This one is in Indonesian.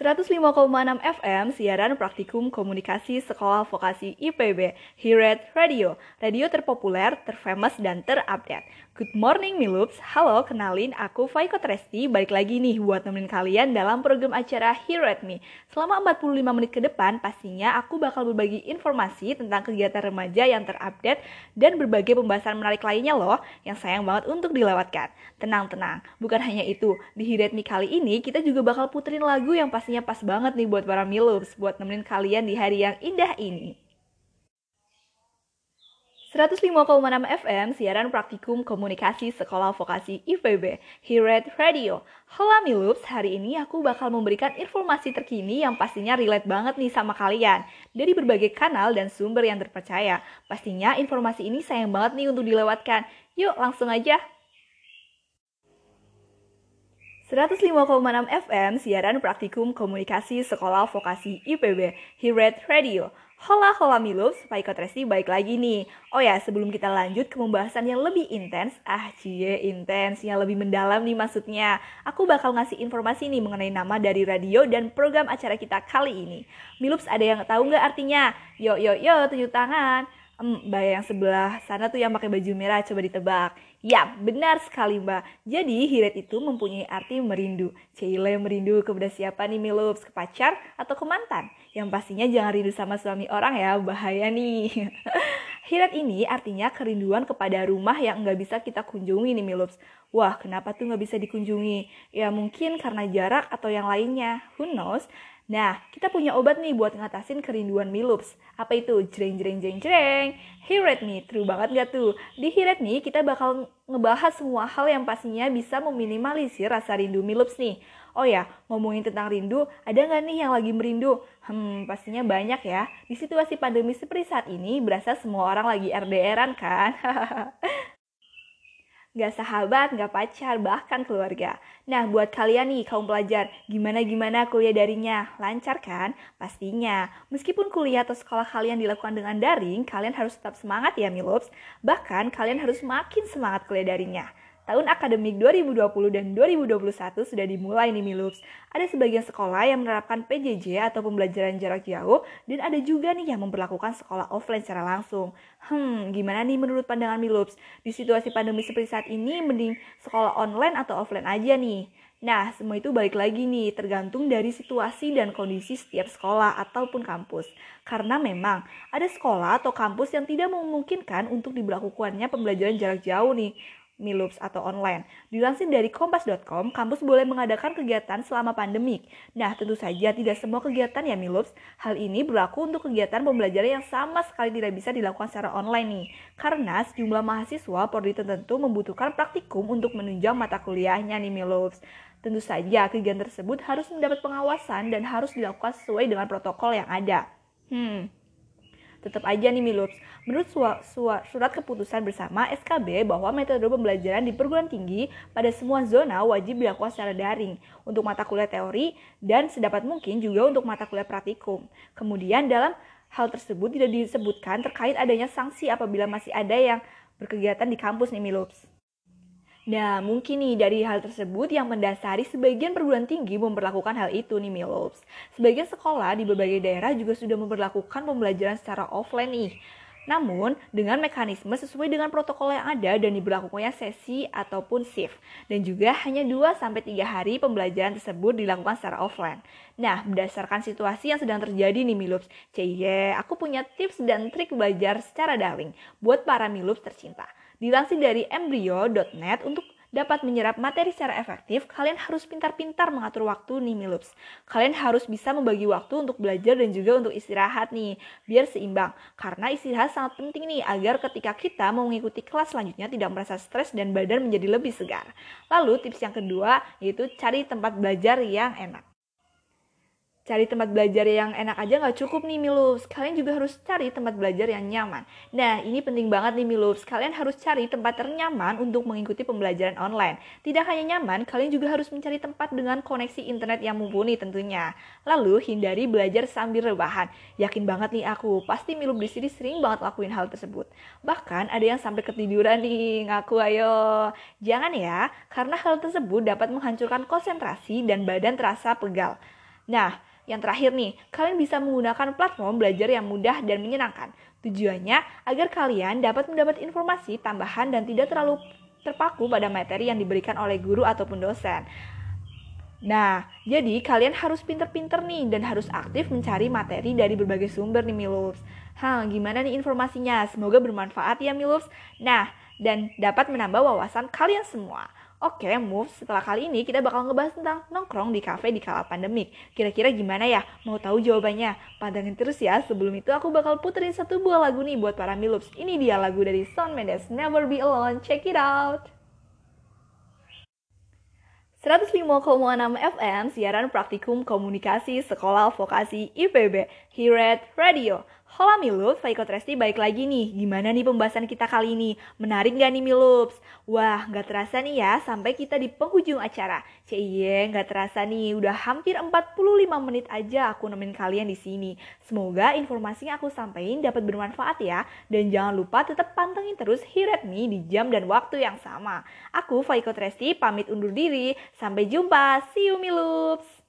105,6 FM siaran praktikum komunikasi sekolah vokasi IPB Hired Radio, radio terpopuler, terfamous, dan terupdate. Good morning Milups, halo kenalin aku Faiko Tresti, balik lagi nih buat nemenin kalian dalam program acara Here at Me. Selama 45 menit ke depan pastinya aku bakal berbagi informasi tentang kegiatan remaja yang terupdate dan berbagai pembahasan menarik lainnya loh yang sayang banget untuk dilewatkan. Tenang-tenang, bukan hanya itu, di Here at Me kali ini kita juga bakal puterin lagu yang pastinya pas banget nih buat para Milups, buat nemenin kalian di hari yang indah ini. 105,6 FM siaran praktikum komunikasi sekolah vokasi IPB Hired Radio. Halo Milups, hari ini aku bakal memberikan informasi terkini yang pastinya relate banget nih sama kalian dari berbagai kanal dan sumber yang terpercaya. Pastinya informasi ini sayang banget nih untuk dilewatkan. Yuk langsung aja. 105,6 FM siaran praktikum komunikasi sekolah vokasi IPB Hired Radio. Hola hola Miluf, supaya ikut Resti baik lagi nih. Oh ya, sebelum kita lanjut ke pembahasan yang lebih intens, ah cie intens, yang lebih mendalam nih maksudnya. Aku bakal ngasih informasi nih mengenai nama dari radio dan program acara kita kali ini. Milups ada yang tahu nggak artinya? Yo yo yo, tunjuk tangan. Hmm, mbak yang sebelah sana tuh yang pakai baju merah, coba ditebak. Ya, benar sekali Mbak. Jadi, hiret itu mempunyai arti merindu. Cile merindu kepada siapa nih Milups? Ke pacar atau ke mantan? Yang pastinya jangan rindu sama suami orang ya, bahaya nih. hiret ini artinya kerinduan kepada rumah yang nggak bisa kita kunjungi nih Milups. Wah, kenapa tuh nggak bisa dikunjungi? Ya mungkin karena jarak atau yang lainnya. Who knows? Nah, kita punya obat nih buat ngatasin kerinduan Milups. Apa itu? Jreng jreng jreng jreng. At me, true banget gak tuh? Di at me, kita bakal ngebahas semua hal yang pastinya bisa meminimalisir rasa rindu Milups nih. Oh ya, ngomongin tentang rindu, ada nggak nih yang lagi merindu? Hmm, pastinya banyak ya. Di situasi pandemi seperti saat ini, berasa semua orang lagi RDRan kan? Gak sahabat, gak pacar, bahkan keluarga. Nah, buat kalian nih kaum pelajar, gimana-gimana kuliah darinya? Lancar kan? Pastinya. Meskipun kuliah atau sekolah kalian dilakukan dengan daring, kalian harus tetap semangat ya Milops. Bahkan kalian harus makin semangat kuliah darinya. Tahun akademik 2020 dan 2021 sudah dimulai nih Milups. Ada sebagian sekolah yang menerapkan PJJ atau pembelajaran jarak jauh dan ada juga nih yang memperlakukan sekolah offline secara langsung. Hmm, gimana nih menurut pandangan Milups? Di situasi pandemi seperti saat ini mending sekolah online atau offline aja nih? Nah, semua itu balik lagi nih, tergantung dari situasi dan kondisi setiap sekolah ataupun kampus. Karena memang ada sekolah atau kampus yang tidak memungkinkan untuk diberlakukannya pembelajaran jarak jauh nih. Milups atau online. Dilansir dari kompas.com, kampus boleh mengadakan kegiatan selama pandemik. Nah, tentu saja tidak semua kegiatan ya Milups. Hal ini berlaku untuk kegiatan pembelajaran yang sama sekali tidak bisa dilakukan secara online nih. Karena sejumlah mahasiswa prodi tertentu membutuhkan praktikum untuk menunjang mata kuliahnya nih Milups. Tentu saja kegiatan tersebut harus mendapat pengawasan dan harus dilakukan sesuai dengan protokol yang ada. Hmm, Tetap aja nih Milups, menurut surat keputusan bersama SKB bahwa metode pembelajaran di perguruan tinggi pada semua zona wajib dilakukan secara daring untuk mata kuliah teori dan sedapat mungkin juga untuk mata kuliah praktikum. Kemudian dalam hal tersebut tidak disebutkan terkait adanya sanksi apabila masih ada yang berkegiatan di kampus nih Milups. Nah, mungkin nih dari hal tersebut yang mendasari sebagian perguruan tinggi memperlakukan hal itu nih Milops. Sebagian sekolah di berbagai daerah juga sudah memperlakukan pembelajaran secara offline nih. Namun, dengan mekanisme sesuai dengan protokol yang ada dan diberlakukannya sesi ataupun shift. Dan juga hanya 2-3 hari pembelajaran tersebut dilakukan secara offline. Nah, berdasarkan situasi yang sedang terjadi nih Milups, cie, aku punya tips dan trik belajar secara daring buat para Milups tercinta. Dilansir dari embryo.net untuk dapat menyerap materi secara efektif, kalian harus pintar-pintar mengatur waktu nih Milups. Kalian harus bisa membagi waktu untuk belajar dan juga untuk istirahat nih, biar seimbang. Karena istirahat sangat penting nih agar ketika kita mau mengikuti kelas selanjutnya tidak merasa stres dan badan menjadi lebih segar. Lalu tips yang kedua yaitu cari tempat belajar yang enak. Cari tempat belajar yang enak aja nggak cukup nih Milups. Kalian juga harus cari tempat belajar yang nyaman. Nah, ini penting banget nih Milups. Kalian harus cari tempat ternyaman untuk mengikuti pembelajaran online. Tidak hanya nyaman, kalian juga harus mencari tempat dengan koneksi internet yang mumpuni tentunya. Lalu, hindari belajar sambil rebahan. Yakin banget nih aku, pasti Milups di sini sering banget lakuin hal tersebut. Bahkan ada yang sampai ketiduran nih, ngaku ayo. Jangan ya, karena hal tersebut dapat menghancurkan konsentrasi dan badan terasa pegal. Nah, yang terakhir nih, kalian bisa menggunakan platform belajar yang mudah dan menyenangkan. Tujuannya agar kalian dapat mendapat informasi tambahan dan tidak terlalu terpaku pada materi yang diberikan oleh guru ataupun dosen. Nah, jadi kalian harus pinter-pinter nih dan harus aktif mencari materi dari berbagai sumber nih Milups. Hah, gimana nih informasinya? Semoga bermanfaat ya Milups. Nah, dan dapat menambah wawasan kalian semua. Oke, Move, setelah kali ini kita bakal ngebahas tentang nongkrong di cafe di kala pandemik. Kira-kira gimana ya? Mau tahu jawabannya? Pantengin terus ya. Sebelum itu aku bakal puterin satu buah lagu nih buat para Milups. Ini dia lagu dari Shawn Mendes, Never Be Alone. Check it out! 105,6 FM, siaran praktikum komunikasi sekolah vokasi IPB, Hired Radio. Halo Milups, Faiko Tresti baik lagi nih. Gimana nih pembahasan kita kali ini? Menarik gak nih Milups? Wah, gak terasa nih ya sampai kita di penghujung acara. Cie, gak terasa nih, udah hampir 45 menit aja aku nemenin kalian di sini. Semoga informasi yang aku sampaikan dapat bermanfaat ya. Dan jangan lupa tetap pantengin terus Hiret nih di jam dan waktu yang sama. Aku Faiko Tresti pamit undur diri. Sampai jumpa. See you Milups.